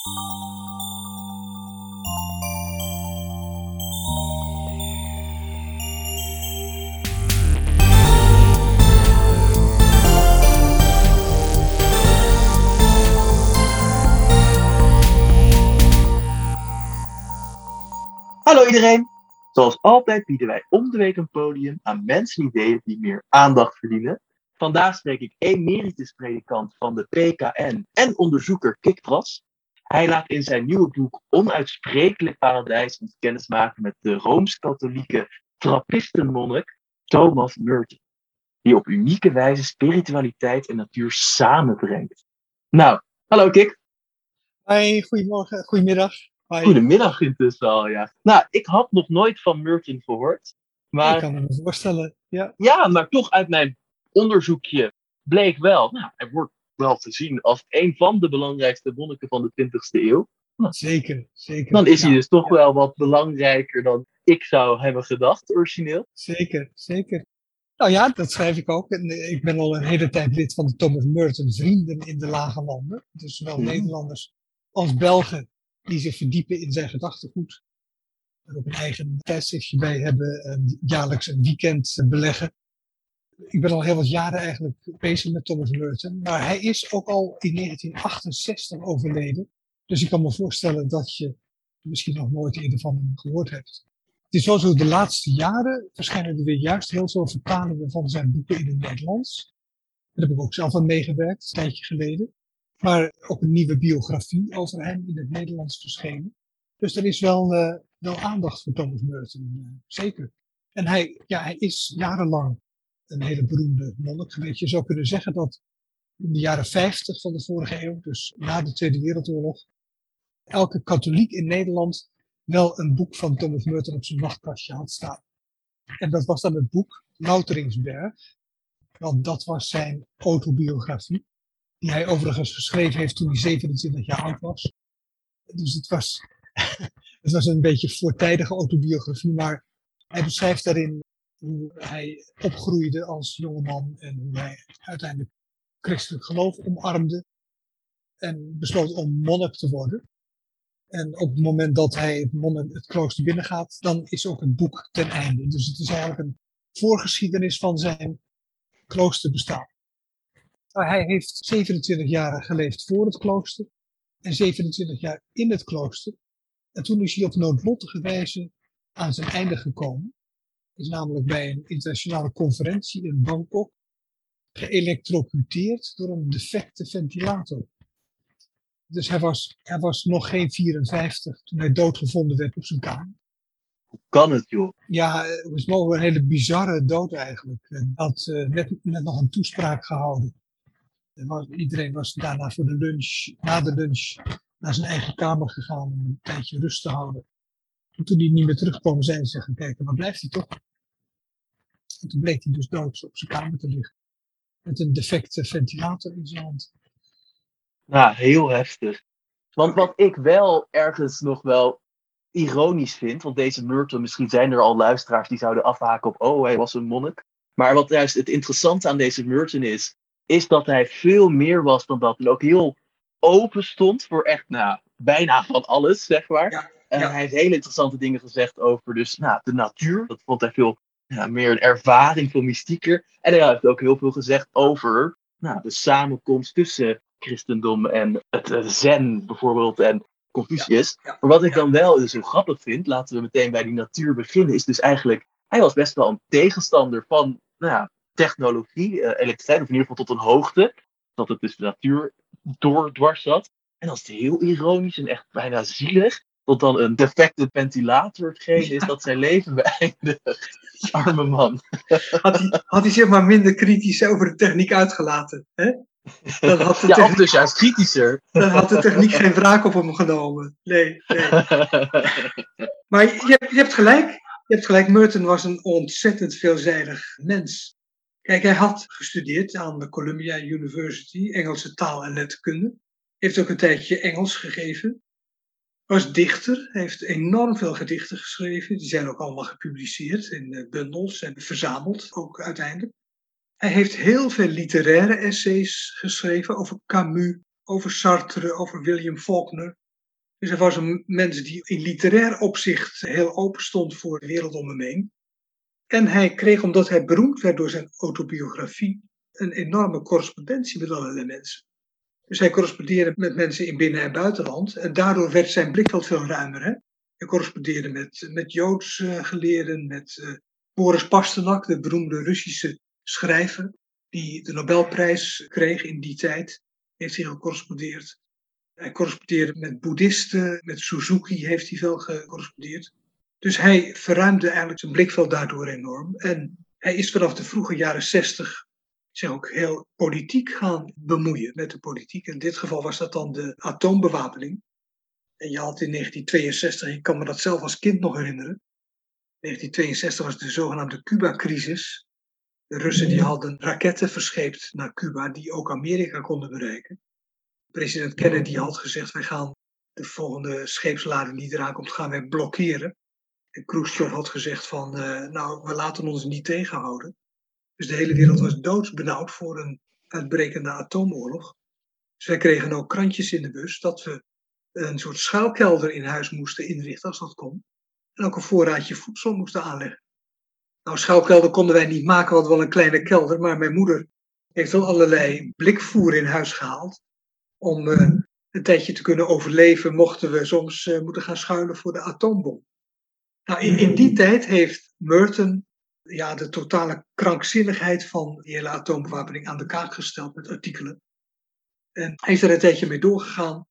Hallo iedereen! Zoals altijd bieden wij om de week een podium aan mensen en ideeën die meer aandacht verdienen. Vandaag spreek ik emeritus predikant van de PKN en onderzoeker Kik Tras. Hij laat in zijn nieuwe boek Onuitsprekelijk Paradijs ons kennis maken met de Rooms-Katholieke Trappistenmonnik Thomas Merton, die op unieke wijze spiritualiteit en natuur samenbrengt. Nou, hallo Kik. Hoi, goedemorgen, goedemiddag. Hoi. Goedemiddag intussen al, ja. Nou, ik had nog nooit van Merton gehoord. Maar Ik kan me voorstellen, ja. Ja, maar toch uit mijn onderzoekje bleek wel, nou, hij wordt wel gezien als een van de belangrijkste monniken van de 20e eeuw. Zeker, zeker. Dan is hij dus toch wel wat belangrijker dan ik zou hebben gedacht, origineel. Zeker, zeker. Nou ja, dat schrijf ik ook. En eh, ik ben al een hele tijd lid van de Thomas Merton Vrienden in de Lage Landen. Dus zowel Mhm. Nederlanders als Belgen die zich verdiepen in zijn gedachtegoed. Er ook een eigen tijdschriftje bij hebben, en jaarlijks een weekend eh, beleggen. Ik ben al heel wat jaren eigenlijk bezig met Thomas Merton. Maar hij is ook al in 1968 overleden. Dus ik kan me voorstellen dat je misschien nog nooit eerder van hem gehoord hebt. Het is zo, de laatste jaren verschijnen er weer juist heel veel vertalingen van zijn boeken in het Nederlands. Daar heb ik ook zelf aan meegewerkt, een tijdje geleden. Maar ook een nieuwe biografie over hem in het Nederlands verschenen. Dus er is wel, eh, wel aandacht voor Thomas Merton, eh, zeker. En hij, ja, hij is jarenlang een hele beroemde monnik geweest. Je zou kunnen zeggen dat in de jaren 50 van de vorige eeuw, dus na de Tweede Wereldoorlog, elke katholiek in Nederland wel een boek van Thomas Merton op zijn nachtkastje had staan. En dat was dan het boek Louteringsberg, want dat was zijn autobiografie, die hij overigens geschreven heeft toen hij 27 jaar oud was. Dus het was, het was een beetje voortijdige autobiografie, maar hij beschrijft daarin hoe hij opgroeide als jongeman en hoe hij uiteindelijk christelijk geloof omarmde en besloot om monnik te worden. En op het moment dat hij het, het klooster binnengaat, dan is ook het boek ten einde. Dus het is eigenlijk een voorgeschiedenis van zijn kloosterbestaan. Maar hij heeft 27 jaar geleefd voor het klooster en 27 jaar in het klooster. En toen is hij op noodlottige wijze aan zijn einde gekomen. Is namelijk bij een internationale conferentie in Bangkok geëlectrocuteerd door een defecte ventilator. Dus hij was, hij was nog geen 54 toen hij doodgevonden werd op zijn kamer. Hoe kan het, joh? Ja, het was een hele bizarre dood eigenlijk. Hij had net, net nog een toespraak gehouden. Er was, iedereen was daarna voor de lunch, na de lunch, naar zijn eigen kamer gegaan om een tijdje rust te houden. En toen hij niet meer terugkwam, zeiden ze gaan kijken, waar blijft hij toch? En toen bleek hij dus dood op zijn kamer te liggen. Met een defecte ventilator in zijn hand. Nou, heel heftig. Want wat ik wel ergens nog wel ironisch vind, want deze Merton, misschien zijn er al luisteraars die zouden afhaken op, oh, hij was een monnik. Maar wat juist het interessante aan deze Merton is, is dat hij veel meer was dan dat. En ook heel open stond voor echt, nou, bijna van alles, zeg maar. Ja, En hij heeft hele interessante dingen gezegd over dus, nou, de natuur. Dat vond hij veel ja, meer een ervaring, veel mystieker. En hij heeft ook heel veel gezegd over nou, de samenkomst tussen christendom en het eh, zen bijvoorbeeld en Confucius. Ja, maar wat ik dan wel dus zo grappig vind, laten we meteen bij die natuur beginnen, is dus eigenlijk, hij was best wel een tegenstander van nou ja, technologie, eh, elektriciteit, of in ieder geval tot een hoogte, dat het dus de natuur doordwars zat. En dan is heel ironisch en echt bijna zielig, dat dan een defecte ventilator hetgeen is dat zijn leven beëindigt. Arme man. Had hij, had hij zeg maar minder kritisch over de techniek uitgelaten. Hè? Dan, had de Ja, techniek, dus juist kritischer. dan had de techniek geen wraak op hem genomen. Nee, nee. Maar je hebt, je hebt gelijk. Je hebt gelijk, Merton was een ontzettend veelzijdig mens. Kijk, hij had gestudeerd aan de Columbia University, Engelse taal en letterkunde. Heeft ook een tijdje Engels gegeven. Was dichter, heeft enorm veel gedichten geschreven. Die zijn ook allemaal gepubliceerd in eh, bundels en verzameld, ook uiteindelijk. Hij heeft heel veel literaire essays geschreven over Camus, over Sartre, over William Faulkner. Dus hij was een mens die in literair opzicht heel open stond voor de wereld om hem heen. En hij kreeg, omdat hij beroemd werd door zijn autobiografie, een enorme correspondentie met allerlei mensen. Dus hij correspondeerde met mensen in binnen- en buitenland. En daardoor werd zijn blikveld veel ruimer. Hè? Hij correspondeerde met, met Joods uh, geleerden, met uh, Boris Pasternak, de beroemde Russische schrijver, die de Nobelprijs kreeg in die tijd. Heeft hij gecorrespondeerd. Hij correspondeerde met boeddhisten, met Suzuki heeft hij veel gecorrespondeerd. Dus hij verruimde eigenlijk zijn blikveld daardoor enorm. En hij is vanaf de vroege jaren zestig zich ook heel politiek gaan bemoeien met de politiek. In dit geval was dat dan de atoombewapening. En je had in 1962, ik kan me dat zelf als kind nog herinneren. 1962 was de zogenaamde Cuba-crisis. De Russen die hadden raketten verscheept naar Cuba die ook Amerika konden bereiken. President Kennedy had gezegd, wij gaan de volgende scheepslading die eraan komt, gaan wij blokkeren. En Khrushchev had gezegd van, uh, nou, we laten ons niet tegenhouden. Dus de hele wereld was doodsbenauwd voor een uitbrekende atoomoorlog. Dus wij kregen ook krantjes in de bus dat we een soort schuilkelder in huis moesten inrichten als dat kon. En ook een voorraadje voedsel moesten aanleggen. Nou, schuilkelder konden wij niet maken, we hadden wel een kleine kelder, maar mijn moeder heeft wel allerlei blikvoer in huis gehaald. Om uh, een tijdje te kunnen overleven, mochten we soms uh, moeten gaan schuilen voor de atoombom. Nou, in, in die tijd heeft Merton ja, de totale krankzinnigheid van die hele atoombewapening aan de kaak gesteld met artikelen. En hij is er een tijdje mee doorgegaan,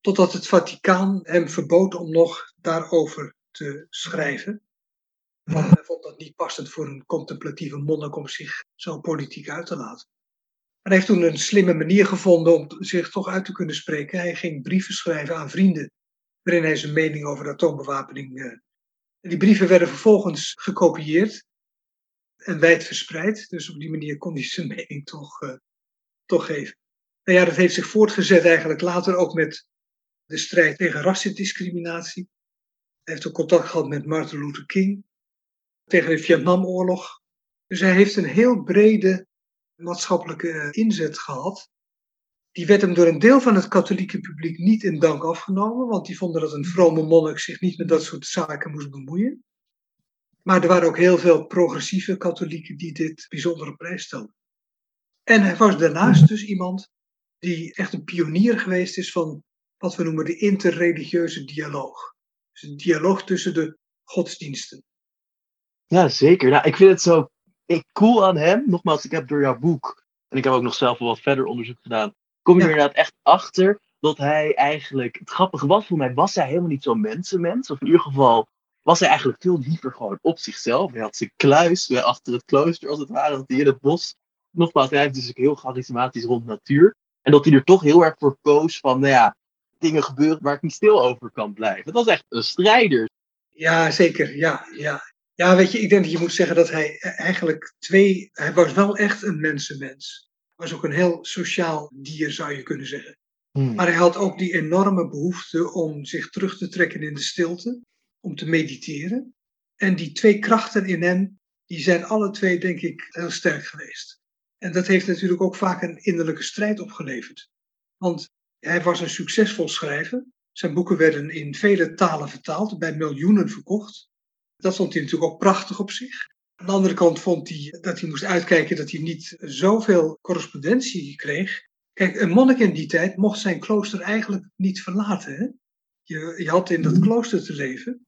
totdat het Vaticaan hem verbood om nog daarover te schrijven. Want hij vond dat niet passend voor een contemplatieve monnik om zich zo politiek uit te laten. En hij heeft toen een slimme manier gevonden om zich toch uit te kunnen spreken. Hij ging brieven schrijven aan vrienden, waarin hij zijn mening over. Uh, en die brieven werden vervolgens gekopieerd en wijd verspreid. Dus op die manier kon hij zijn mening toch, uh, toch geven. Nou ja, dat heeft zich voortgezet eigenlijk later ook met de strijd tegen rassendiscriminatie. Hij heeft ook contact gehad met Martin Luther King tegen de Vietnamoorlog. Dus hij heeft een heel brede maatschappelijke inzet gehad. Die werd hem door een deel van het katholieke publiek niet in dank afgenomen, want die vonden dat een vrome monnik zich niet met dat soort zaken moest bemoeien. Maar er waren ook heel veel progressieve katholieken die dit bijzonder op prijs stelden. En hij was daarnaast dus iemand die echt een pionier geweest is van wat we noemen de interreligieuze dialoog. Dus een dialoog tussen de godsdiensten. Ja, zeker. Nou, ik vind het zo ik, cool aan hem. Nogmaals, ik heb door jouw boek, en ik heb ook nog zelf wel wat verder onderzoek gedaan, kom je ja. er inderdaad echt achter dat hij eigenlijk, het grappige was voor mij, was hij helemaal niet zo'n mensenmens. Of in ieder geval was hij eigenlijk veel liever gewoon op zichzelf. Hij had zijn kluis achter het klooster, als het ware, dat hij in het bos. Nogmaals, hij heeft dus ook heel charismatisch rond natuur. En dat hij er toch heel erg voor koos van, nou ja, dingen gebeuren waar ik niet stil over kan blijven. Dat was echt een strijder. Ja, zeker. Ja, ja. ja, weet je, ik denk dat je moet zeggen dat hij eigenlijk twee... Hij was wel echt een mensenmens. Hij was ook een heel sociaal dier, zou je kunnen zeggen. Hmm. Maar hij had ook die enorme behoefte om zich terug te trekken in de stilte om te mediteren. En die twee krachten in hem, die zijn alle twee, denk ik, heel sterk geweest. En dat heeft natuurlijk ook vaak een innerlijke strijd opgeleverd. Want hij was een succesvol schrijver. Zijn boeken werden in vele talen vertaald, bij miljoenen verkocht. Dat vond hij natuurlijk ook prachtig op zich. Aan de andere kant vond hij dat hij moest uitkijken dat hij niet zoveel correspondentie kreeg. Kijk, een monnik in die tijd mocht zijn klooster eigenlijk niet verlaten. Hè? Je, je had in dat klooster te leven.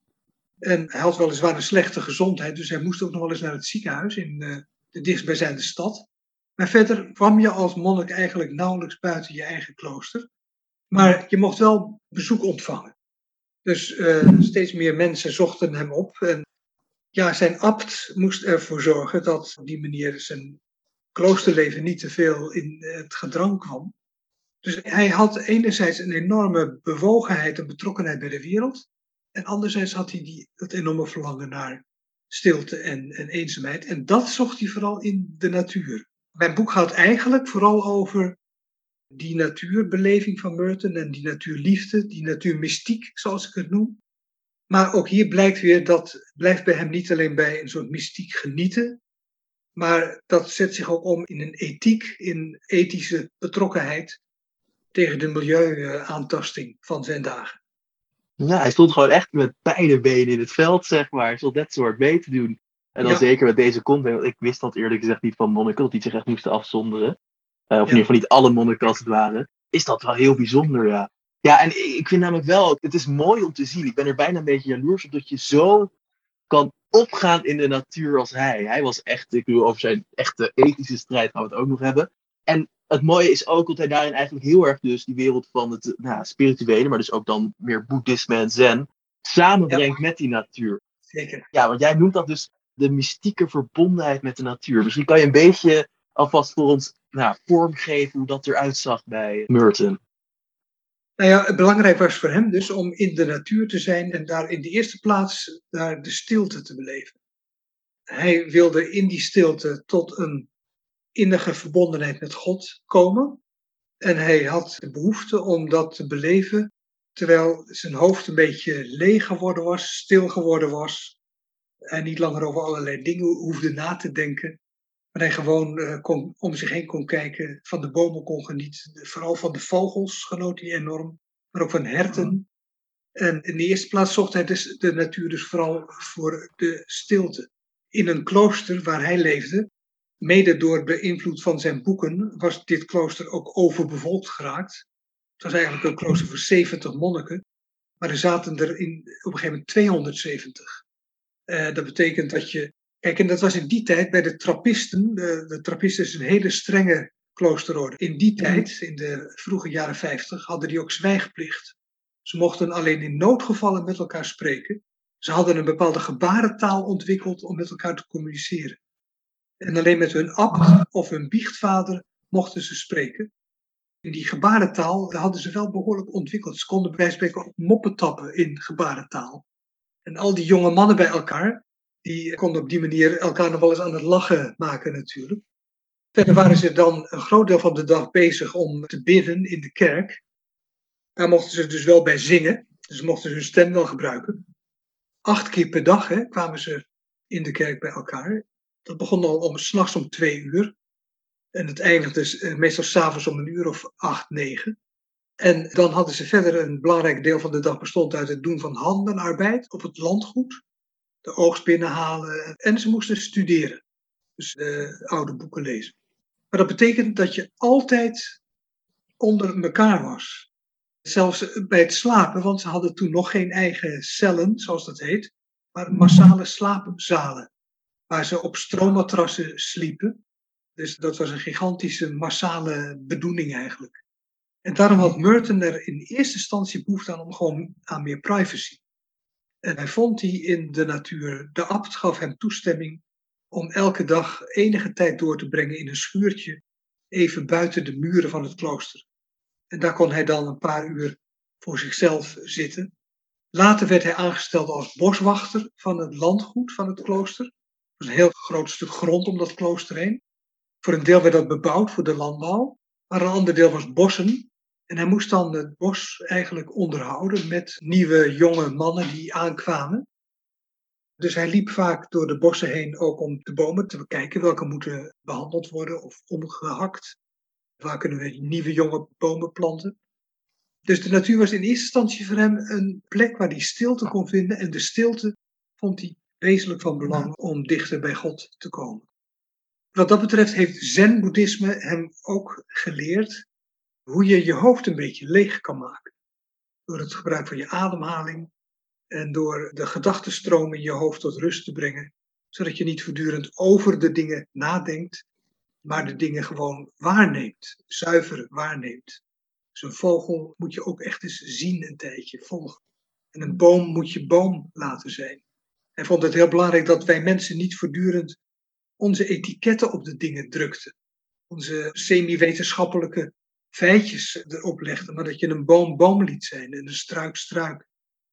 En hij had weliswaar een slechte gezondheid, dus hij moest ook nog wel eens naar het ziekenhuis in uh, de dichtstbijzijnde stad. Maar verder kwam je als monnik eigenlijk nauwelijks buiten je eigen klooster. Maar je mocht wel bezoek ontvangen. Dus uh, steeds meer mensen zochten hem op. En ja, zijn abt moest ervoor zorgen dat op die manier zijn kloosterleven niet te veel in het gedrang kwam. Dus hij had enerzijds een enorme bewogenheid en betrokkenheid bij de wereld. En anderzijds had hij die, dat enorme verlangen naar stilte en, en eenzaamheid. En dat zocht hij vooral in de natuur. Mijn boek gaat eigenlijk vooral over die natuurbeleving van Merton en die natuurliefde, die natuurmystiek, zoals ik het noem. Maar ook hier blijkt weer dat blijft bij hem niet alleen bij een soort mystiek genieten, maar dat zet zich ook om in een ethiek, in ethische betrokkenheid tegen de milieuaantasting van zijn dagen. Ja, hij stond gewoon echt met beide benen in het veld, zeg maar. Hij stond net zo hard mee te doen. En dan Ja. zeker met deze content, want ik wist dat eerlijk gezegd niet van monniken, dat die zich echt moesten afzonderen. Eh, of in ieder geval niet alle monniken als het ware. Is dat wel heel bijzonder, ja. Ja, en ik ik vind namelijk wel, het is mooi om te zien. Ik ben er bijna een beetje jaloers op dat je zo kan opgaan in de natuur als hij. Hij was echt, ik bedoel, over zijn echte ethische strijd gaan we het ook nog hebben. En het mooie is ook dat hij daarin eigenlijk heel erg dus die wereld van het nou, spirituele, maar dus ook dan meer boeddhisme en zen, samenbrengt met die natuur. Zeker. Ja, want jij noemt dat dus de mystieke verbondenheid met de natuur. Misschien kan je een beetje alvast voor ons nou, vormgeven hoe dat eruit zag bij Merton. Nou ja, het belangrijk was voor hem dus om in de natuur te zijn en daar in de eerste plaats daar de stilte te beleven. Hij wilde in die stilte tot een innige verbondenheid met God komen. En hij had de behoefte om dat te beleven terwijl zijn hoofd een beetje leeg geworden was, stil geworden was. En niet langer over allerlei dingen hoefde na te denken. Maar hij gewoon eh, kon, om zich heen kon kijken, van de bomen kon genieten. Vooral van de vogels genoot hij enorm, maar ook van herten. En in de eerste plaats zocht hij dus de natuur dus vooral voor de stilte. In een klooster waar hij leefde, mede door beïnvloed van zijn boeken, was dit klooster ook overbevolkt geraakt. Het was eigenlijk een klooster voor 70 monniken, maar er zaten er in, op een gegeven moment 270. Eh, dat betekent dat je Kijk, en dat was in die tijd bij de trappisten. De, de trappisten is een hele strenge kloosterorde. In die tijd, in de vroege jaren 50, hadden die ook zwijgplicht. Ze mochten alleen in noodgevallen met elkaar spreken. Ze hadden een bepaalde gebarentaal ontwikkeld om met elkaar te communiceren. En alleen met hun abt of hun biechtvader mochten ze spreken. In die gebarentaal hadden ze wel behoorlijk ontwikkeld. Ze konden bij spreken ook moppen tappen in gebarentaal. En al die jonge mannen bij elkaar, die konden op die manier elkaar nog wel eens aan het lachen maken natuurlijk. Verder waren ze dan een groot deel van de dag bezig om te bidden in de kerk. Daar mochten ze dus wel bij zingen, dus mochten ze hun stem wel gebruiken. Acht keer per dag hè, kwamen ze in de kerk bij elkaar. Dat begon al om s'nachts om twee uur. En het eindigde dus, eh, meestal s'avonds om een uur of acht, negen. En dan hadden ze verder een belangrijk deel van de dag bestond uit het doen van handenarbeid op het landgoed de oogst binnenhalen. En ze moesten studeren. Dus de oude boeken lezen. Maar dat betekent dat je altijd onder elkaar was. Zelfs bij het slapen, want ze hadden toen nog geen eigen cellen, zoals dat heet. Maar massale slaapzalen. Waar ze op stroommatrassen sliepen. Dus dat was een gigantische massale bedoeling eigenlijk. En daarom had Merton er in eerste instantie behoefte aan om gewoon aan meer privacy. En hij vond die in de natuur. De abt gaf hem toestemming om elke dag enige tijd door te brengen in een schuurtje, even buiten de muren van het klooster. En daar kon hij dan een paar uur voor zichzelf zitten. Later werd hij aangesteld als boswachter van het landgoed van het klooster. Was een heel groot stuk grond om dat klooster heen. Voor een deel werd dat bebouwd voor de landbouw, maar een ander deel was bossen. En hij moest dan het bos eigenlijk onderhouden met nieuwe jonge mannen die aankwamen. Dus hij liep vaak door de bossen heen ook om de bomen te bekijken welke moeten behandeld worden of omgehakt. Waar kunnen we nieuwe jonge bomen planten? Dus de natuur was in eerste instantie voor hem een plek waar hij stilte kon vinden. En de stilte vond hij wezenlijk van belang om dichter bij God te komen. Wat dat betreft heeft Zen-boeddhisme hem ook geleerd hoe je je hoofd een beetje leeg kan maken. Door het gebruik van je ademhaling en door de gedachtenstroom in je hoofd tot rust te brengen. Zodat je niet voortdurend over de dingen nadenkt, maar de dingen gewoon waarneemt, zuiver waarneemt. Dus een vogel moet je ook echt eens zien een tijdje, volgen. En een boom moet je boom laten zijn. Hij vond het heel belangrijk dat wij mensen niet voortdurend onze etiketten op de dingen drukten. Onze semi-wetenschappelijke feitjes erop legden, maar dat je een boom boom liet zijn en een struik struik,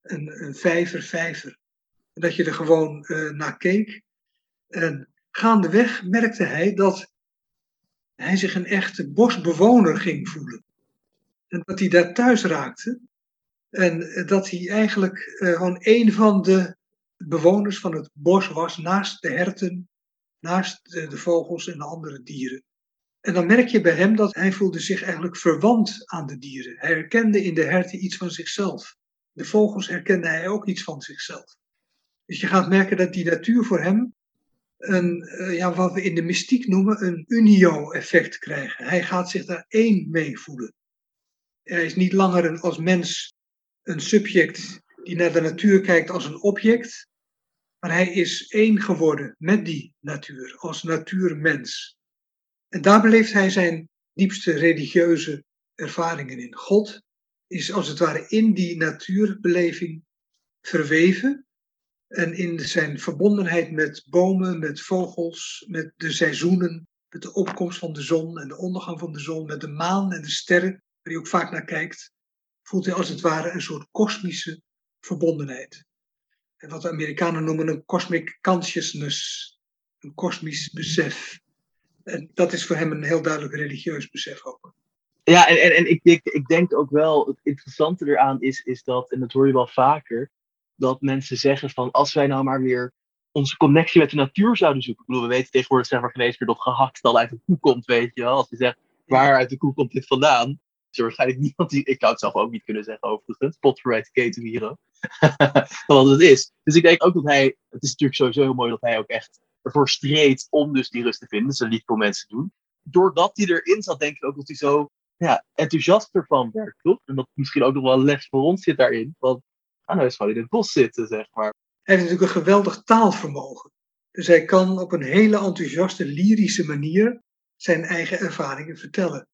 een, een vijver vijver. En dat je er gewoon uh, naar keek. En gaandeweg merkte hij dat hij zich een echte bosbewoner ging voelen. En dat hij daar thuis raakte. En dat hij eigenlijk uh, gewoon een van de bewoners van het bos was, naast de herten, naast de, vogels en de andere dieren. En dan merk je bij hem dat hij voelde zich eigenlijk verwant aan de dieren. Hij herkende in de herten iets van zichzelf. de vogels herkende hij ook iets van zichzelf. Dus je gaat merken dat die natuur voor hem een, eh, ja, wat we in de mystiek noemen, een unio-effect krijgen. Hij gaat zich daar één mee voelen. Hij is niet langer een, als mens een subject die naar de natuur kijkt als een object, maar hij is één geworden met die natuur, als natuurmens. En daar beleeft hij zijn diepste religieuze ervaringen in. God is als het ware in die natuurbeleving verweven en in zijn verbondenheid met bomen, met vogels, met de seizoenen, met de opkomst van de zon en de ondergang van de zon, met de maan en de sterren, waar hij ook vaak naar kijkt, voelt hij als het ware een soort kosmische verbondenheid. En wat de Amerikanen noemen een cosmic consciousness, een kosmisch besef. En dat is voor hem een heel duidelijk religieus besef ook. Ja, en, en, en ik, ik, ik denk ook wel, het interessante eraan is, is dat, en dat hoor je wel vaker, dat mensen zeggen van als wij nou maar weer onze connectie met de natuur zouden zoeken. Ik bedoel, we weten tegenwoordig zeg maar geweest dat gehakt al uit de koe komt, weet je wel. Als je zegt, waar uit de koe komt dit vandaan? Is er waarschijnlijk niemand die, ik zou het zelf ook niet kunnen zeggen overigens, potverrijd ketenvieren. wat het is. Dus ik denk ook dat hij, het is natuurlijk sowieso heel mooi dat hij ook echt ervoor streed om dus die rust te vinden. Dat is lief voor mensen doen. Doordat hij erin zat, denk ik ook dat hij zo ja, enthousiast ervan werd, toch? En dat misschien ook nog wel les voor ons zit daarin. Want ah, nou is gewoon in het bos zitten, zeg maar. Hij heeft natuurlijk een geweldig taalvermogen. Dus hij kan op een hele enthousiaste, lyrische manier zijn eigen ervaringen vertellen.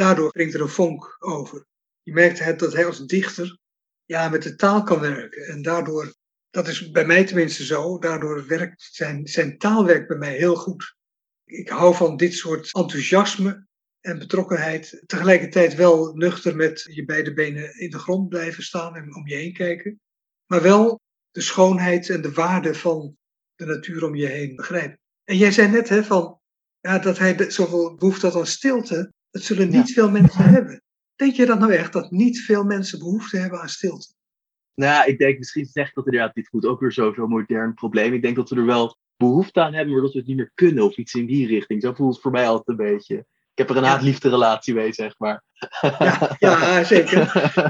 Daardoor brengt er een vonk over. Je merkt dat hij als dichter ja, met de taal kan werken. En daardoor, dat is bij mij tenminste zo, daardoor werkt zijn, zijn taalwerk bij mij heel goed. Ik hou van dit soort enthousiasme en betrokkenheid. Tegelijkertijd wel nuchter met je beide benen in de grond blijven staan en om je heen kijken. Maar wel de schoonheid en de waarde van de natuur om je heen begrijpen. En jij zei net hè, van, ja, dat hij zoveel behoefte had aan stilte. Dat zullen niet veel mensen hebben. Denk je dat nou echt, dat niet veel mensen behoefte hebben aan stilte? Nou, ik denk misschien zegt dat inderdaad dit goed ook weer zo'n zo modern probleem. Ik denk dat we er wel behoefte aan hebben, maar dat we het niet meer kunnen of iets in die richting. Zo voelt het voor mij altijd een beetje. Ik heb er een haat-liefde relatie mee, zeg maar. Ja, ja zeker.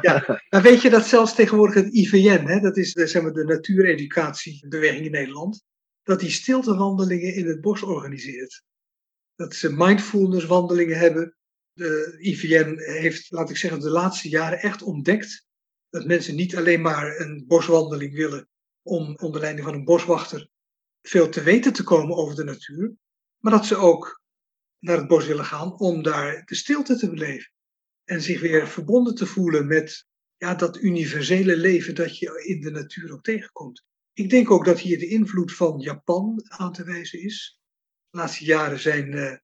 Ja. Maar weet je dat zelfs tegenwoordig het IVN, hè, dat is de, zeg maar, de natuureducatiebeweging in Nederland, dat die stiltewandelingen in het bos organiseert. Dat ze mindfulness wandelingen hebben, de IVN heeft, laat ik zeggen, de laatste jaren echt ontdekt dat mensen niet alleen maar een boswandeling willen om onder leiding van een boswachter veel te weten te komen over de natuur, maar dat ze ook naar het bos willen gaan om daar de stilte te beleven en zich weer verbonden te voelen met ja, dat universele leven dat je in de natuur ook tegenkomt. Ik denk ook dat hier de invloed van Japan aan te wijzen is. De laatste jaren zijn uh,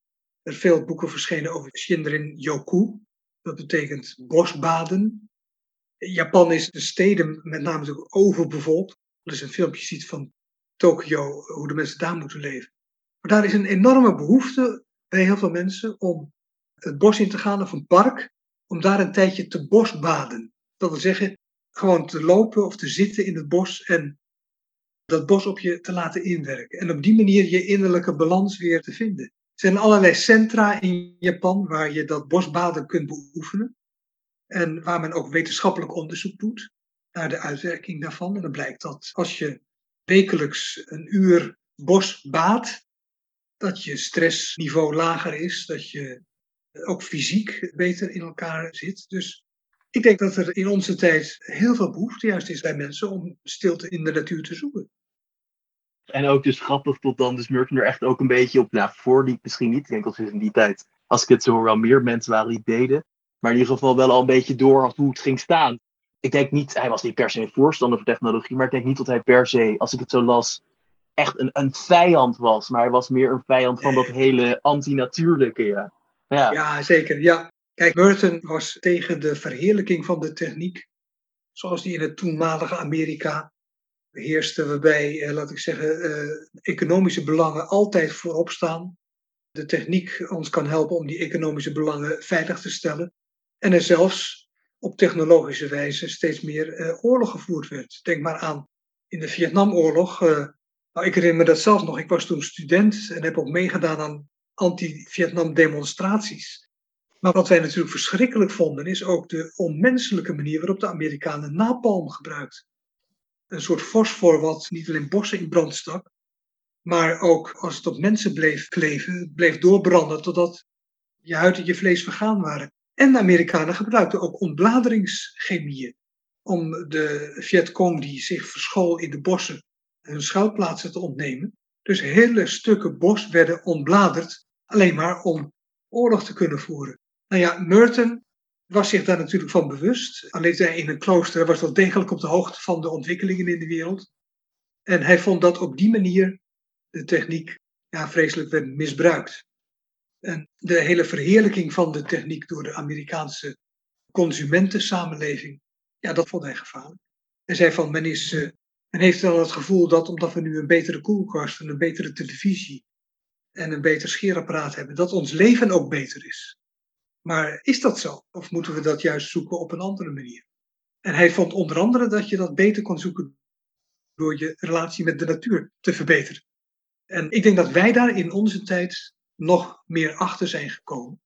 er veel boeken verschenen over Shinrin Yoku. Dat betekent bosbaden. Japan is de steden met name natuurlijk overbevolkt. Als je een filmpje ziet van Tokio, hoe de mensen daar moeten leven. Maar daar is een enorme behoefte bij heel veel mensen om het bos in te gaan of een park, om daar een tijdje te bosbaden. Dat wil zeggen, gewoon te lopen of te zitten in het bos en dat bos op je te laten inwerken. En op die manier je innerlijke balans weer te vinden. Er zijn allerlei centra in Japan waar je dat bosbaden kunt beoefenen. En waar men ook wetenschappelijk onderzoek doet naar de uitwerking daarvan. En dan blijkt dat als je wekelijks een uur bosbaat, dat je stressniveau lager is, dat je ook fysiek beter in elkaar zit. Dus ik denk dat er in onze tijd heel veel behoefte juist is bij mensen om stilte in de natuur te zoeken. En ook dus grappig tot dan dus Merton er echt ook een beetje op, nou voor die misschien niet, ik denk dat in die tijd, als ik het zo hoor, wel meer mensen waren die deden. Maar in ieder geval wel al een beetje door hoe het ging staan. Ik denk niet, hij was niet per se een voorstander van technologie, maar ik denk niet dat hij per se, als ik het zo las, echt een, een vijand was. Maar hij was meer een vijand van dat hele antinatuurlijke, ja. Ja. ja, zeker. Ja. Kijk, Merton was tegen de verheerlijking van de techniek, zoals die in het toenmalige Amerika heerste, waarbij, eh, laat ik zeggen, eh, economische belangen altijd voorop staan. De techniek ons kan helpen om die economische belangen veilig te stellen. En er zelfs op technologische wijze steeds meer eh, oorlog gevoerd werd. Denk maar aan in de Vietnamoorlog. Nou, ik herinner me dat zelf nog. Ik was toen student en heb ook meegedaan aan anti-Vietnam demonstraties. Maar wat wij natuurlijk verschrikkelijk vonden, is ook de onmenselijke manier waarop de Amerikanen napalm gebruikt. Een soort fosfor wat niet alleen bossen in brand stak, maar ook als het op mensen bleef kleven, bleef doorbranden totdat je huid en je vlees vergaan waren. En de Amerikanen gebruikten ook ontbladeringschemieën om de Vietcong die zich verschool in de bossen hun schuilplaatsen te ontnemen. Dus hele stukken bos werden ontbladerd, alleen maar om oorlog te kunnen voeren. Nou ja, Merton was zich daar natuurlijk van bewust. Alleen in een klooster was wel degelijk op de hoogte van de ontwikkelingen in de wereld. En hij vond dat op die manier de techniek ja, vreselijk werd misbruikt. En de hele verheerlijking van de techniek door de Amerikaanse consumentensamenleving, ja, dat vond hij gevaarlijk. Hij zei van, men, is, men heeft wel het gevoel dat omdat we nu een betere koelkast en een betere televisie en een beter scheerapparaat hebben, dat ons leven ook beter is. Maar is dat zo? Of moeten we dat juist zoeken op een andere manier? En hij vond onder andere dat je dat beter kon zoeken door je relatie met de natuur te verbeteren. En ik denk dat wij daar in onze tijd nog meer achter zijn gekomen.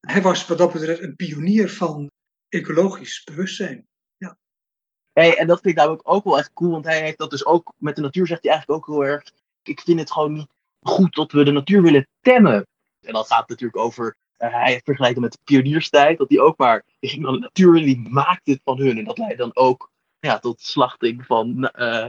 Hij was wat dat betreft een pionier van ecologisch bewustzijn. Ja. Hey, en dat vind ik namelijk ook wel echt cool, want hij heeft dat dus ook met de natuur, zegt hij eigenlijk ook heel erg. Ik vind het gewoon niet goed dat we de natuur willen temmen. En dan gaat natuurlijk over, hij vergelijkt met de pionierstijd, dat hij ook maar, die ging dan de natuur en die maakte het van hun. En dat leidde dan ook ja, tot slachting van uh,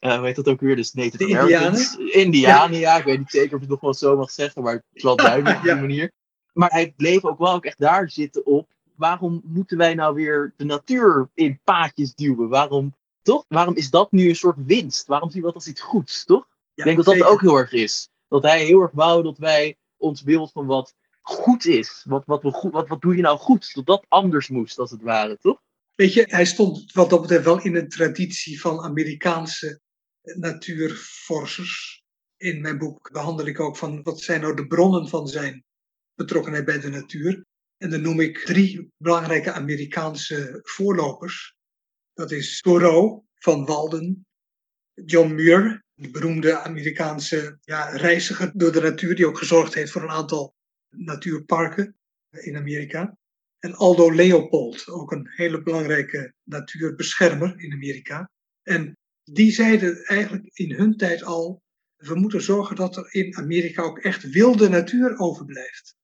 uh, hoe heet dat ook weer? Dus Native De Americans. Indianen, ja. Ik weet niet zeker of ik het nog wel zo mag zeggen, maar het is wel duidelijk op die manier. Maar hij bleef ook wel ook echt daar zitten op. Waarom moeten wij nou weer de natuur in paadjes duwen? Waarom, toch? Waarom is dat nu een soort winst? Waarom zien we dat als iets goeds, toch? ik denk dat dat ook heel erg is. Dat hij heel erg wou dat wij ons beeld van wat goed is. Wat, wat, wat, wat doe je nou goed? Dat dat anders moest, als het ware, toch? Weet je, hij stond wat dat betreft wel in een traditie van Amerikaanse natuurforschers. In mijn boek behandel ik ook van wat zijn nou de bronnen van zijn betrokkenheid bij de natuur. En dan noem ik drie belangrijke Amerikaanse voorlopers. Dat is Thoreau van Walden, John Muir, de beroemde Amerikaanse ja, reiziger door de natuur, die ook gezorgd heeft voor een aantal natuurparken in Amerika. En Aldo Leopold, ook een hele belangrijke natuurbeschermer in Amerika. En die zeiden eigenlijk in hun tijd al, we moeten zorgen dat er in Amerika ook echt wilde natuur overblijft.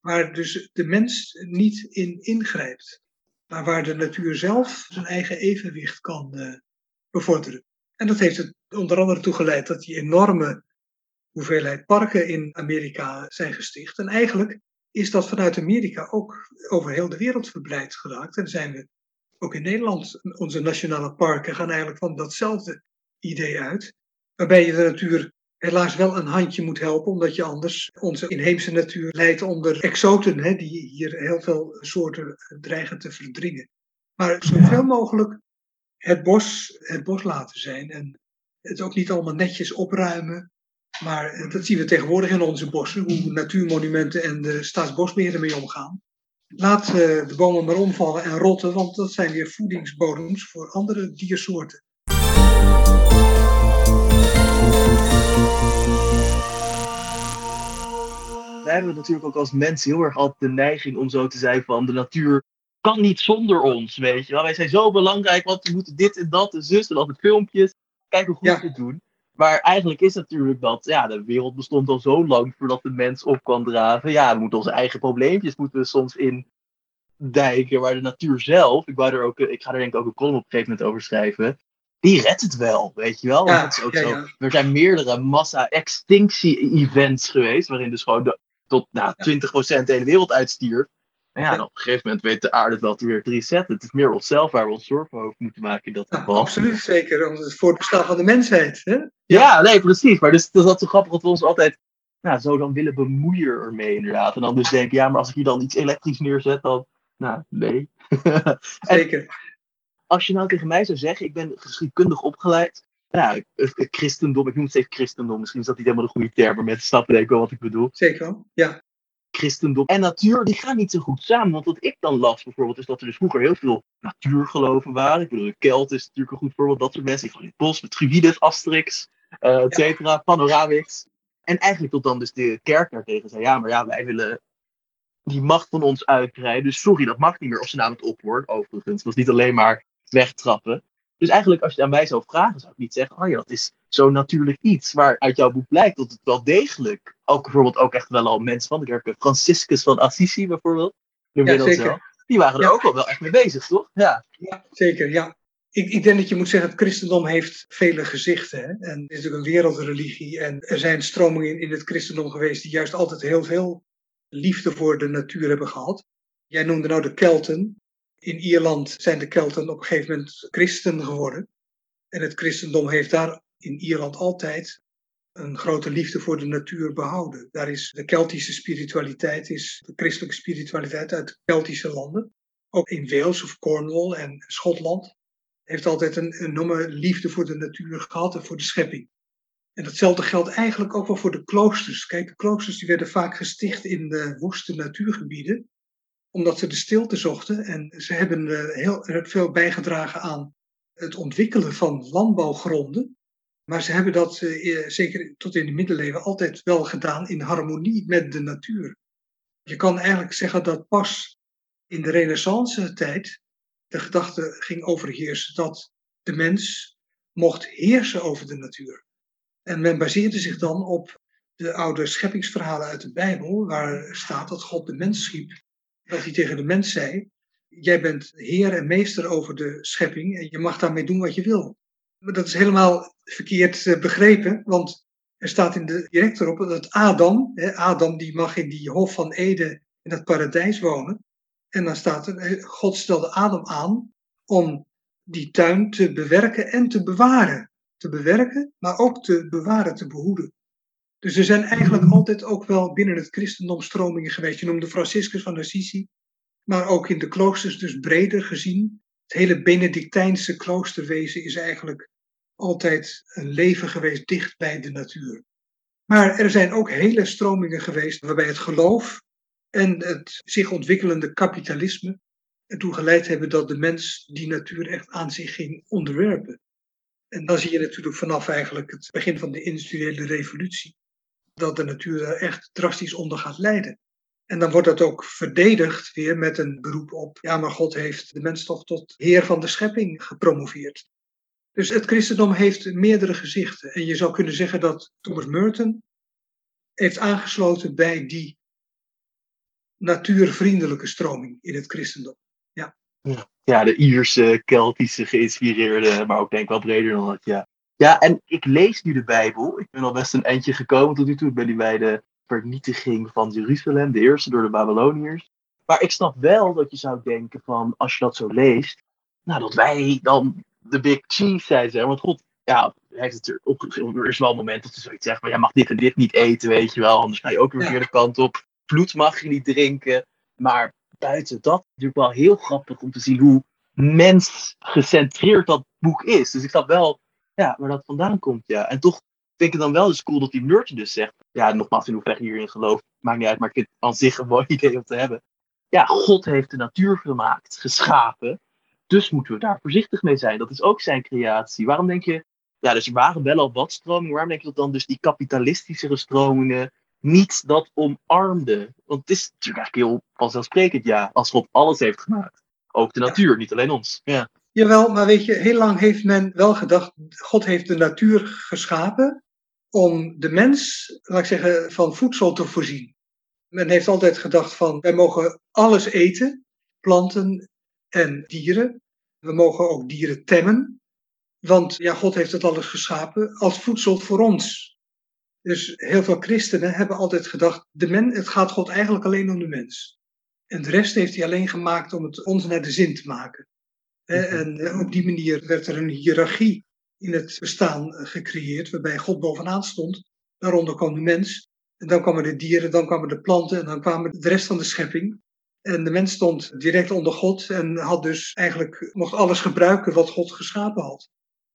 Waar dus de mens niet in ingrijpt, maar waar de natuur zelf zijn eigen evenwicht kan uh, bevorderen. En dat heeft er onder andere toe geleid dat die enorme hoeveelheid parken in Amerika zijn gesticht. En eigenlijk is dat vanuit Amerika ook over heel de wereld verbreid geraakt. En zijn we ook in Nederland, onze nationale parken gaan eigenlijk van datzelfde idee uit. Waarbij je de natuur helaas wel een handje moet helpen, omdat je anders onze inheemse natuur leidt onder exoten, hè, die hier heel veel soorten dreigen te verdringen. Maar zoveel mogelijk het bos, het bos laten zijn en het ook niet allemaal netjes opruimen. Maar dat zien we tegenwoordig in onze bossen, hoe natuurmonumenten en de staatsbosbeheer ermee omgaan. Laat de bomen maar omvallen en rotten, want dat zijn weer voedingsbodems voor andere diersoorten. Wij hebben natuurlijk ook als mensen heel erg altijd de neiging om zo te zijn van de natuur kan niet zonder ons, weet je wel. Wij zijn zo belangrijk, want we moeten dit en dat en zus en altijd filmpjes. Kijk hoe goed ja. we het doen. Maar eigenlijk is natuurlijk dat, ja, de wereld bestond al zo lang voordat de mens op kan draven. Ja, we moeten onze eigen probleempjes moeten we soms in dijken, waar de natuur zelf, ik, wou er ook, ik ga er denk ik ook een column op een gegeven moment over schrijven, die redt het wel, weet je wel. Ja, dat is ook ja, zo. ja. Er zijn meerdere massa-extinctie-events geweest, waarin dus gewoon de, tot nou, 20% de hele wereld uitstierf. Ja, Ja. en op een gegeven moment weet de aarde wel te weer te resetten. Het is meer onszelf waar we ons zorgen over moeten maken in dat Ja, geval. absoluut zeker, want het is voor het bestaan van de mensheid. Hè? Ja, nee, precies. Maar dus, dat is dat zo grappig dat we ons altijd nou, zo dan willen bemoeien ermee, inderdaad. En dan dus denken, ja, maar als ik hier dan iets elektrisch neerzet, dan. Nou, nee. Zeker. als je nou tegen mij zou zeggen, ik ben geschiedkundig opgeleid. Nou, christendom, ik noem het steeds christendom. Misschien is dat niet helemaal de goede term, maar mensen snappen denk ik wel wat ik bedoel. Zeker. Ja. Christendom en natuur, die gaan niet zo goed samen. Want wat ik dan las bijvoorbeeld, is dat er dus vroeger heel veel natuurgeloven waren. Ik bedoel, de Kelt is natuurlijk een goed voorbeeld. Dat soort mensen, die van in het bos, met Trivides, Asterix, eh et cetera, Panoramix. En eigenlijk tot dan dus de kerk daartegen zei, ja, maar ja, wij willen die macht van ons uitbreiden. Dus sorry, dat mag niet meer als ze namelijk op wordt, overigens. Het was niet alleen maar wegtrappen. Dus eigenlijk, als je aan mij zou vragen, zou ik niet zeggen: Oh ja, dat is zo natuurlijk iets. Maar uit jouw boek blijkt dat het wel degelijk, ook bijvoorbeeld ook echt wel al mensen van de kerk, Franciscus van Assisi bijvoorbeeld, Ja, zeker. die waren er Ja. ook wel, wel echt mee bezig, toch? Ja. Ja, zeker, ja. Ik, ik denk dat je moet zeggen, het christendom heeft vele gezichten. Hè? En het is natuurlijk een wereldreligie. En er zijn stromingen in het christendom geweest die juist altijd heel veel liefde voor de natuur hebben gehad. Jij noemde nou de Kelten. In Ierland zijn de Kelten op een gegeven moment christen geworden. En het christendom heeft daar in Ierland altijd een grote liefde voor de natuur behouden. Daar is de Keltische spiritualiteit, is de christelijke spiritualiteit uit de Keltische landen. Ook in Wales of Cornwall en Schotland heeft altijd een enorme liefde voor de natuur gehad en voor de schepping. En datzelfde geldt eigenlijk ook wel voor de kloosters. Kijk, de kloosters die werden vaak gesticht in de woeste natuurgebieden, omdat ze de stilte zochten. En ze hebben eh, heel erg veel bijgedragen aan het ontwikkelen van landbouwgronden. Maar ze hebben dat, eh, zeker tot in de middeleeuwen, altijd wel gedaan in harmonie met de natuur. Je kan eigenlijk zeggen dat pas in de renaissance-tijd de gedachte ging overheersen dat de mens mocht heersen over de natuur. En men baseerde zich dan op de oude scheppingsverhalen uit de Bijbel, waar staat dat God de mens schiep. Dat hij tegen de mens zei: Jij bent heer en meester over de schepping en je mag daarmee doen wat je wil. Maar dat is helemaal verkeerd eh, begrepen, want er staat in de, direct erop dat Adam, Adam die mag in die hof van Eden in het paradijs wonen. En dan staat er, eh, God stelde Adam aan om die tuin te bewerken en te bewaren. Te bewerken, maar ook te bewaren, te behoeden. Dus er zijn eigenlijk altijd ook wel binnen het christendom stromingen geweest. Je noemde Franciscus van Assisi, maar ook in de kloosters dus breder gezien. Het hele Benedictijnse kloosterwezen is eigenlijk altijd een leven geweest dicht bij de natuur. Maar er zijn ook hele stromingen geweest waarbij het geloof en het zich ontwikkelende kapitalisme ertoe geleid hebben dat de mens die natuur echt aan zich ging onderwerpen. En dan zie je natuurlijk vanaf eigenlijk het begin van de industriële revolutie dat de natuur er echt drastisch onder gaat lijden. En dan wordt dat ook verdedigd weer met een beroep op, ja maar God heeft de mens toch tot heer van de schepping gepromoveerd. Dus het christendom heeft meerdere gezichten. En je zou kunnen zeggen dat Thomas Merton heeft aangesloten bij die natuurvriendelijke stroming in het christendom. ja, de Ierse, Keltische geïnspireerde, maar ook denk ik wel breder dan dat, ja. Ja, en ik lees nu de Bijbel. Ik ben al best een eindje gekomen tot nu toe. Ik ben nu bij de vernietiging van Jeruzalem, de eerste door de Babyloniërs. Maar ik snap wel dat je zou denken van, als je dat zo leest, nou, dat wij dan de big cheese zijn, zeg. Want God, ja, heeft het er, op, er is wel een moment dat ze zoiets zegt van, jij mag dit en dit niet eten, weet je wel. Anders ga je ook de Ja. verkeerde kant op. Bloed mag je niet drinken. Maar buiten dat natuurlijk wel heel grappig om te zien hoe mensgecentreerd dat boek is. Dus ik snap wel ja, waar dat vandaan komt, ja. En toch vind ik het dan wel dus cool dat die Merchant dus zegt. Ja, nogmaals, in hoeverre je hierin gelooft, maakt niet uit, maar ik vind het aan zich een mooi idee om te hebben. Ja, God heeft de natuur gemaakt, geschapen. Dus moeten we daar voorzichtig mee zijn. Dat is ook zijn creatie. Waarom denk je, ja, dus er waren wel al wat stromingen. Waarom denk je dat dan dus die kapitalistischere stromingen niet dat omarmden? Want het is natuurlijk eigenlijk heel vanzelfsprekend, ja, als God alles heeft gemaakt. Ook de natuur, niet alleen ons. Ja. Jawel, maar weet je, heel lang heeft men wel gedacht, God heeft de natuur geschapen om de mens, laat ik zeggen, van voedsel te voorzien. Men heeft altijd gedacht van, wij mogen alles eten, planten en dieren. We mogen ook dieren temmen, want ja, God heeft het alles geschapen als voedsel voor ons. Dus heel veel christenen hebben altijd gedacht, de men, het gaat God eigenlijk alleen om de mens. En de rest heeft hij alleen gemaakt om het ons naar de zin te maken. Hè, En eh, op die manier werd er een hiërarchie in het bestaan eh, gecreëerd, waarbij God bovenaan stond. Daaronder kwam de mens, en dan kwamen de dieren, dan kwamen de planten, en dan kwamen de rest van de schepping. En de mens stond direct onder God en had dus eigenlijk, mocht alles gebruiken wat God geschapen had.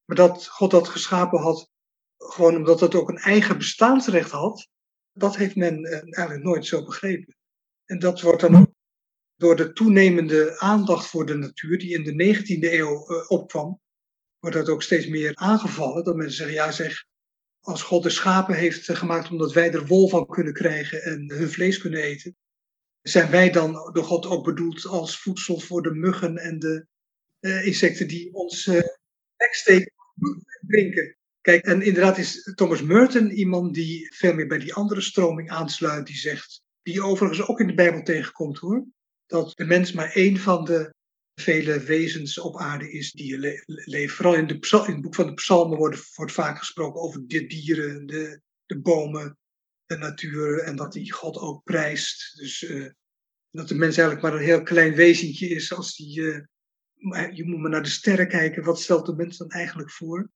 Maar dat God dat geschapen had, gewoon omdat het ook een eigen bestaansrecht had, dat heeft men eh, eigenlijk nooit zo begrepen. En dat wordt dan ook door de toenemende aandacht voor de natuur, die in de 19e eeuw eh, opkwam, wordt dat ook steeds meer aangevallen. Dat mensen zeggen, ja zeg, als God de schapen heeft eh, gemaakt omdat wij er wol van kunnen krijgen en hun vlees kunnen eten, zijn wij dan door God ook bedoeld als voedsel voor de muggen en de uh, insecten die ons uh, drinken? Kijk, en inderdaad is Thomas Merton iemand die veel meer bij die andere stroming aansluit, die zegt, die overigens ook in de Bijbel tegenkomt hoor, dat de mens maar één van de vele wezens op aarde is die le leven. Vooral in, de in, het boek van de psalmen wordt, wordt vaak gesproken over de dieren, de, de bomen, de natuur en dat die God ook prijst. Dus uh, dat de mens eigenlijk maar een heel klein wezentje is als die... Uh, je moet maar naar de sterren kijken, wat stelt de mens dan eigenlijk voor?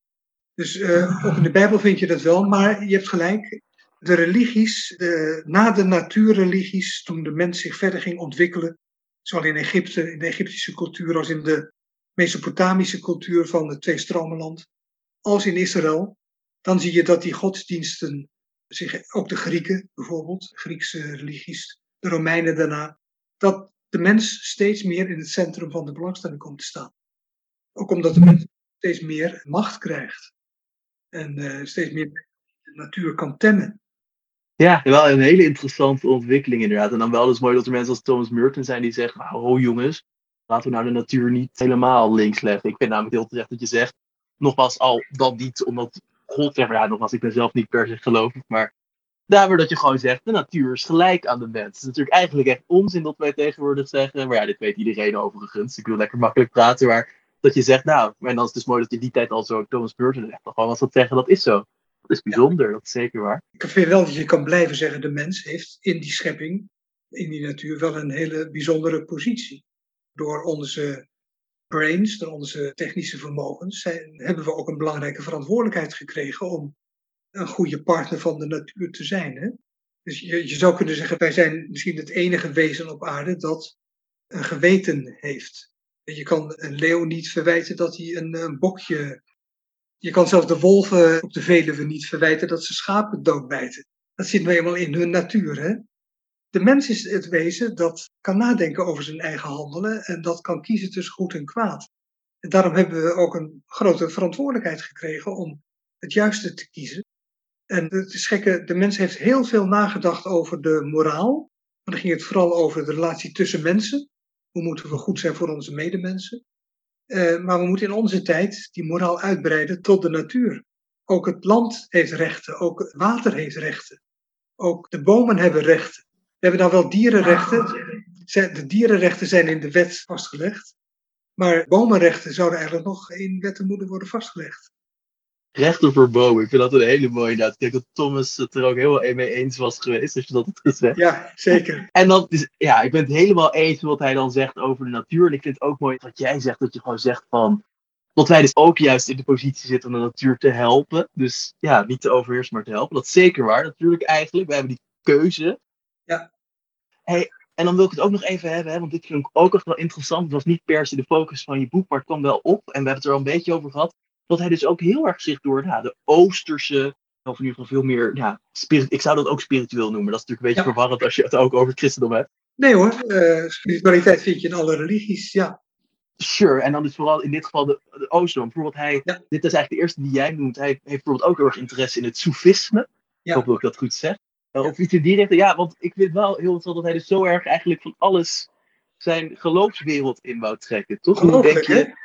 Dus uh, ook in de Bijbel vind je dat wel, maar je hebt gelijk. De religies, de, na de natuurreligies, toen de mens zich verder ging ontwikkelen, zowel in Egypte, in de Egyptische cultuur, als in de Mesopotamische cultuur van het Twee-Stromenland, als in Israël, dan zie je dat die godsdiensten, zich, ook de Grieken bijvoorbeeld, Griekse religies, de Romeinen daarna, dat de mens steeds meer in het centrum van de belangstelling komt te staan. Ook omdat de mens steeds meer macht krijgt en uh, steeds meer de natuur kan temmen. Ja, wel een hele interessante ontwikkeling inderdaad. En dan wel dus mooi dat er mensen als Thomas Merton zijn die zeggen, oh jongens, laten we nou de natuur niet helemaal links leggen. Ik vind namelijk heel terecht dat je zegt, nogmaals, al dat niet omdat God ja, nogmaals, ik ben zelf niet per se gelovig, maar daardoor dat je gewoon zegt, de natuur is gelijk aan de mens. Het is natuurlijk eigenlijk echt onzin dat wij tegenwoordig zeggen, maar ja, dit weet iedereen overigens. Ik wil lekker makkelijk praten, maar dat je zegt, nou, en dan is het dus mooi dat je die tijd al zo Thomas Merton echt gewoon wat dat zeggen, dat is zo. Dat is bijzonder, dat is zeker waar. Ik vind wel dat je kan blijven zeggen, de mens heeft in die schepping, in die natuur, wel een hele bijzondere positie. Door onze brains, door onze technische vermogens, zijn, hebben we ook een belangrijke verantwoordelijkheid gekregen om een goede partner van de natuur te zijn. Hè? Dus je, je zou kunnen zeggen, wij zijn misschien het enige wezen op aarde dat een geweten heeft. Je kan een leeuw niet verwijten dat hij een, een bokje je kan zelfs de wolven op de Veluwe niet verwijten dat ze schapen doodbijten. Dat zit nou eenmaal in hun natuur. Hè? De mens is het wezen dat kan nadenken over zijn eigen handelen en dat kan kiezen tussen goed en kwaad. En daarom hebben we ook een grote verantwoordelijkheid gekregen om het juiste te kiezen. En het is gekke, de mens heeft heel veel nagedacht over de moraal. Maar dan ging het vooral over de relatie tussen mensen. Hoe moeten we goed zijn voor onze medemensen? Uh, maar we moeten in onze tijd die moraal uitbreiden tot de natuur. Ook het land heeft rechten, ook het water heeft rechten. Ook de bomen hebben rechten. We hebben dan wel dierenrechten. De dierenrechten zijn in de wet vastgelegd. Maar bomenrechten zouden eigenlijk nog in wetten moeten worden vastgelegd rechter voor. Ik vind dat een hele mooie inderdaad. Ik denk dat Thomas het er ook helemaal mee eens was geweest, als je dat had gezegd. Ja, zeker. En dan, is, ja, ik ben het helemaal eens met wat hij dan zegt over de natuur. En ik vind het ook mooi wat jij zegt, dat je gewoon zegt van, dat wij dus ook juist in de positie zitten om de natuur te helpen. Dus ja, niet te overheersen, maar te helpen. Dat is zeker waar, natuurlijk eigenlijk. We hebben die keuze. Ja. Hey, en dan wil ik het ook nog even hebben, hè, want dit vind ik ook echt wel interessant. Het was niet per se de focus van je boek, maar het kwam wel op. En we hebben het er al een beetje over gehad dat hij dus ook heel erg zich door nou, de Oosterse, of in ieder geval veel meer, ja, spirit, ik zou dat ook spiritueel noemen. Dat is natuurlijk een beetje verwarrend als je het ook over het christendom hebt. Nee hoor, uh, spiritualiteit vind je in alle religies, ja. Sure, en dan is vooral in dit geval de, de. Bijvoorbeeld hij, dit is eigenlijk de eerste die jij noemt, hij heeft bijvoorbeeld ook heel erg interesse in het Soefisme. Ja. Ik hoop dat ik dat goed zeg. Ja. Of iets in die richting. Ja, want ik vind wel heel interessant dat hij dus zo erg eigenlijk van alles zijn geloofswereld in wou trekken, toch? Hoe denk je?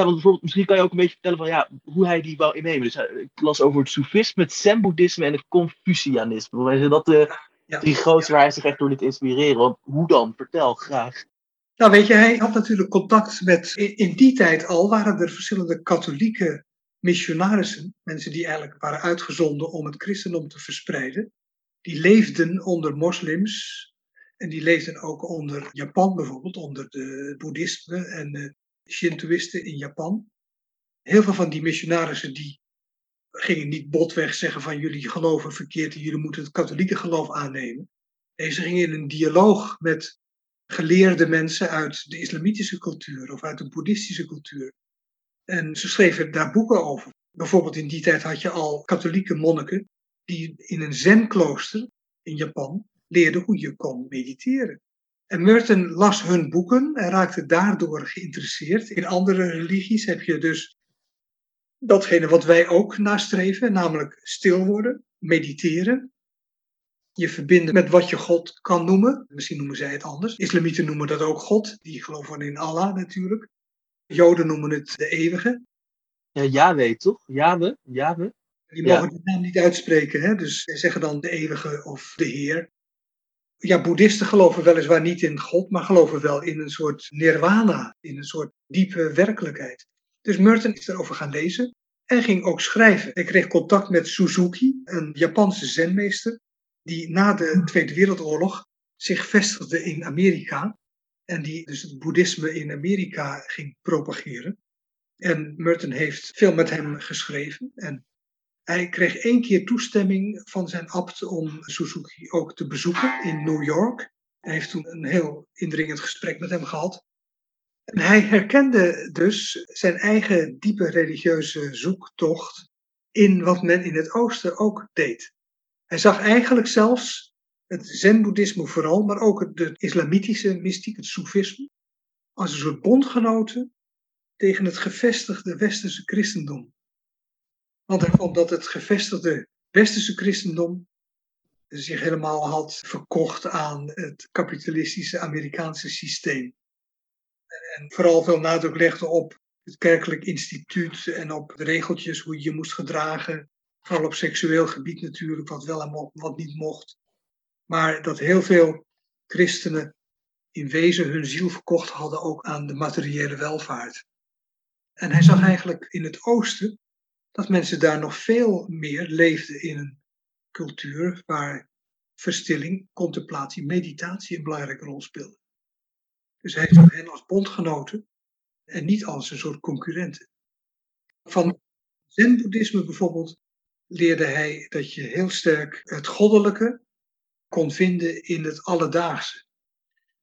Ja, want bijvoorbeeld, misschien kan je ook een beetje vertellen van ja, hoe hij die wou innemen. Dus eh, ik las over het Soefisme, het Zen-boeddhisme en het Confucianisme. Dat de ja, drie grootste waar hij zich echt door liet inspireren. Want hoe dan? Vertel graag. Nou, weet je, hij had natuurlijk contact met. In die tijd al waren er verschillende katholieke missionarissen, mensen die eigenlijk waren uitgezonden om het christendom te verspreiden. Die leefden onder moslims en die leefden ook onder Japan bijvoorbeeld, onder de boeddhisme en Shintoïsten in Japan. Heel veel van die missionarissen die gingen niet botweg zeggen van jullie geloven verkeerd en jullie moeten het katholieke geloof aannemen. Nee, ze gingen in een dialoog met geleerde mensen uit de islamitische cultuur of uit de boeddhistische cultuur. En ze schreven daar boeken over. Bijvoorbeeld in die tijd had je al katholieke monniken die in een zenklooster in Japan leerden hoe je kon mediteren. En Merton las hun boeken en raakte daardoor geïnteresseerd. In andere religies heb je dus datgene wat wij ook nastreven, namelijk stil worden, mediteren. je verbinden met wat je God kan noemen. Misschien noemen zij het anders. Islamieten noemen dat ook God. Die geloven in Allah natuurlijk. Joden noemen het de eeuwige. Ja, Yahweh toch? Yahweh? Yahweh? Die mogen die naam niet uitspreken. Hè? Dus zij zeggen dan de eeuwige of de Heer. Ja, boeddhisten geloven weliswaar niet in God, maar geloven wel in een soort nirvana, in een soort diepe werkelijkheid. Dus Merton is erover gaan lezen en ging ook schrijven. Hij kreeg contact met Suzuki, een Japanse zenmeester, die na de Tweede Wereldoorlog zich vestigde in Amerika en die dus het boeddhisme in Amerika ging propageren. En Merton heeft veel met hem geschreven en hij kreeg één keer toestemming van zijn abt om Suzuki ook te bezoeken in New York. Hij heeft toen een heel indringend gesprek met hem gehad. En hij herkende dus zijn eigen diepe religieuze zoektocht in wat men in het oosten ook deed. Hij zag eigenlijk zelfs het zen-boeddhisme vooral, maar ook de islamitische mystiek, het soefisme, als een soort bondgenoten tegen het gevestigde westerse christendom. Want hij vond dat het gevestigde westerse christendom zich helemaal had verkocht aan het kapitalistische Amerikaanse systeem. En vooral veel nadruk legde op het kerkelijk instituut en op de regeltjes hoe je je moest gedragen. Vooral op seksueel gebied natuurlijk, wat wel en wat niet mocht. Maar dat heel veel christenen in wezen hun ziel verkocht hadden ook aan de materiële welvaart. En hij zag eigenlijk in het oosten dat mensen daar nog veel meer leefden in een cultuur waar verstilling, contemplatie, meditatie een belangrijke rol speelde. Dus hij zag hen als bondgenoten en niet als een soort concurrenten. Van Zen-boeddhisme bijvoorbeeld leerde hij dat je heel sterk het goddelijke kon vinden in het alledaagse.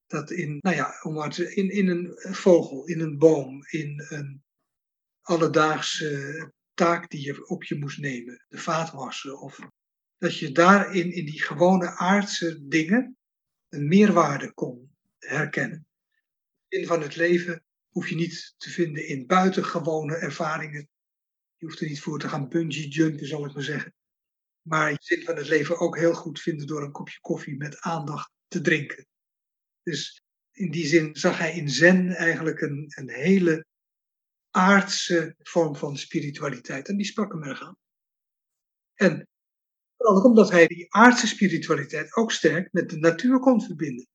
Dat in, nou ja, om maar te, in, in een vogel, in een boom, in een alledaagse taak die je op je moest nemen, de vaatwassen. Of dat je daarin, in die gewone aardse dingen, een meerwaarde kon herkennen. In van het leven hoef je niet te vinden in buitengewone ervaringen. Je hoeft er niet voor te gaan bungee jumpen, zal ik maar zeggen. Maar je zin van het leven ook heel goed vinden door een kopje koffie met aandacht te drinken. Dus in die zin zag hij in Zen eigenlijk een, een hele aardse vorm van spiritualiteit. En die sprak hem erg aan. En vooral omdat hij die aardse spiritualiteit ook sterk met de natuur kon verbinden.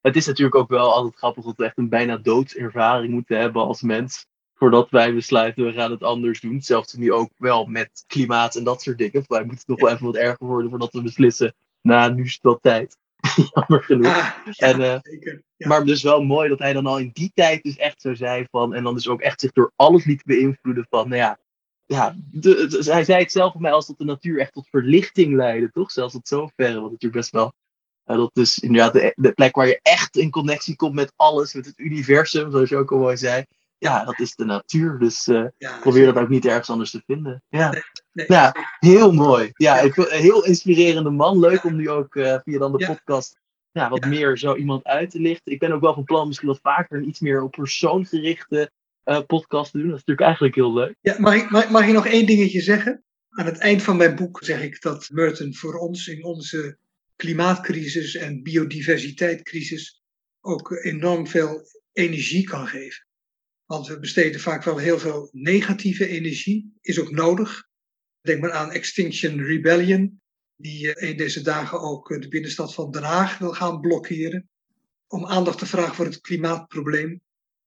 Het is natuurlijk ook wel altijd grappig dat we echt een bijna doodservaring moeten hebben als mens. Voordat wij besluiten, we gaan het anders doen. Zelfs nu ook wel met klimaat en dat soort dingen. Wij moeten nog wel even wat erger worden voordat we beslissen. Nou, nu is het tijd. Jammer genoeg. Ja, ja, en, uh, zeker. Maar dus wel mooi dat hij dan al in die tijd dus echt zo zei van. En dan dus ook echt zich door alles liet beïnvloeden van. Nou ja, ja de, de, hij zei het zelf voor mij als dat de natuur echt tot verlichting leidde, toch? Zelfs tot zover. Wat natuurlijk best wel. Uh, dat is inderdaad de, de, plek waar je echt in connectie komt met alles, met het universum, zoals je ook al mooi zei. Ja, dat is de natuur. Dus uh, ja, probeer dat ook niet ergens anders te vinden. Ja, nee, nee, ja heel mooi. Ja, ik, heel inspirerende man. Leuk om nu ook uh, via dan de podcast ja, wat meer zo iemand uit te lichten. Ik ben ook wel van plan misschien wat vaker een iets meer op persoon gerichte uh, podcast te doen. Dat is natuurlijk eigenlijk heel leuk. Ja, mag, ik, mag, mag je nog één dingetje zeggen? Aan het eind van mijn boek zeg ik dat Merton voor ons in onze klimaatcrisis en biodiversiteitscrisis ook enorm veel energie kan geven. Want we besteden vaak wel heel veel negatieve energie, is ook nodig. Denk maar aan Extinction Rebellion, die in deze dagen ook de binnenstad van Den Haag wil gaan blokkeren. Om aandacht te vragen voor het klimaatprobleem.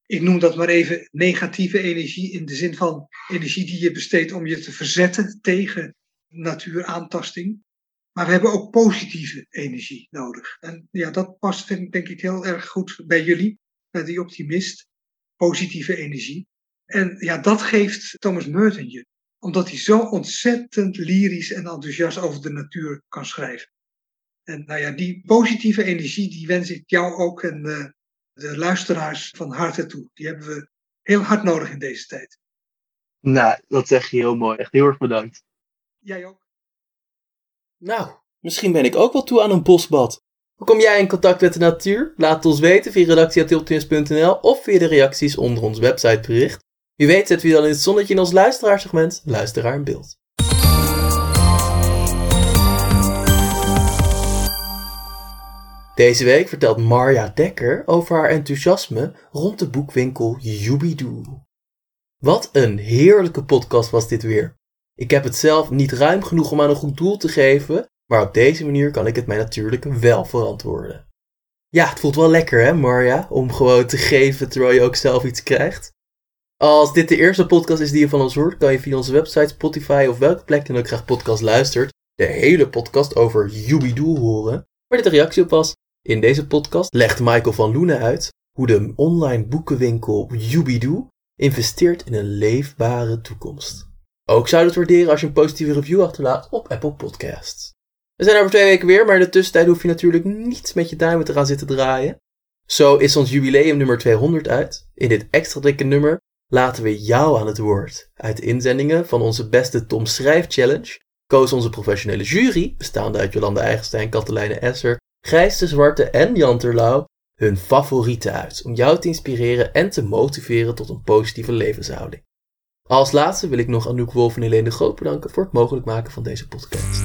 Ik noem dat maar even negatieve energie in de zin van energie die je besteedt om je te verzetten tegen natuuraantasting. Maar we hebben ook positieve energie nodig. En ja, dat past denk ik heel erg goed bij jullie, bij die optimist. Positieve energie. En ja, dat geeft Thomas Merton je omdat hij zo ontzettend lyrisch en enthousiast over de natuur kan schrijven. En nou ja, die positieve energie, die wens ik jou ook en uh, de luisteraars van harte toe. Die hebben we heel hard nodig in deze tijd. Nou, dat zeg je heel mooi. Echt heel erg bedankt. Jij ook. Nou, misschien ben ik ook wel toe aan een bosbad. Hoe kom jij in contact met de natuur? Laat het ons weten via redactie.tiltwins.nl of via de reacties onder ons websitebericht. Wie weet zetten we dan in het zonnetje in ons luisteraarsegment Luisteraar in beeld. Deze week vertelt Marja Dekker over haar enthousiasme rond de boekwinkel Jubidoo. Wat een heerlijke podcast was dit weer. Ik heb het zelf niet ruim genoeg om aan een goed doel te geven, maar op deze manier kan ik het mij natuurlijk wel verantwoorden. Ja, het voelt wel lekker hè, Marja, om gewoon te geven terwijl je ook zelf iets krijgt. Als dit de eerste podcast is die je van ons hoort, kan je via onze website, Spotify of welke plek dan ook graag podcast luistert, de hele podcast over Jubidoo horen, waar dit een reactie op was. In deze podcast legt Michael van Loenen uit hoe de online boekenwinkel Jubidoo investeert in een leefbare toekomst. Ook zou het waarderen als je een positieve review achterlaat op Apple Podcasts. We zijn over twee weken weer, maar in de tussentijd hoef je natuurlijk niet met je duimen te gaan zitten draaien. Zo is ons jubileum nummer 200 uit. In dit extra dikke nummer laten we jou aan het woord. Uit de inzendingen van onze beste Tom Schrijf Challenge koos onze professionele jury, bestaande uit Jolanda Eigenstein, Katelijne Esser, Gijs de Zwarte en Jan Terlouw, hun favorieten uit om jou te inspireren en te motiveren tot een positieve levenshouding. Als laatste wil ik nog Anouk Wolf en Helene de Groot bedanken voor het mogelijk maken van deze podcast.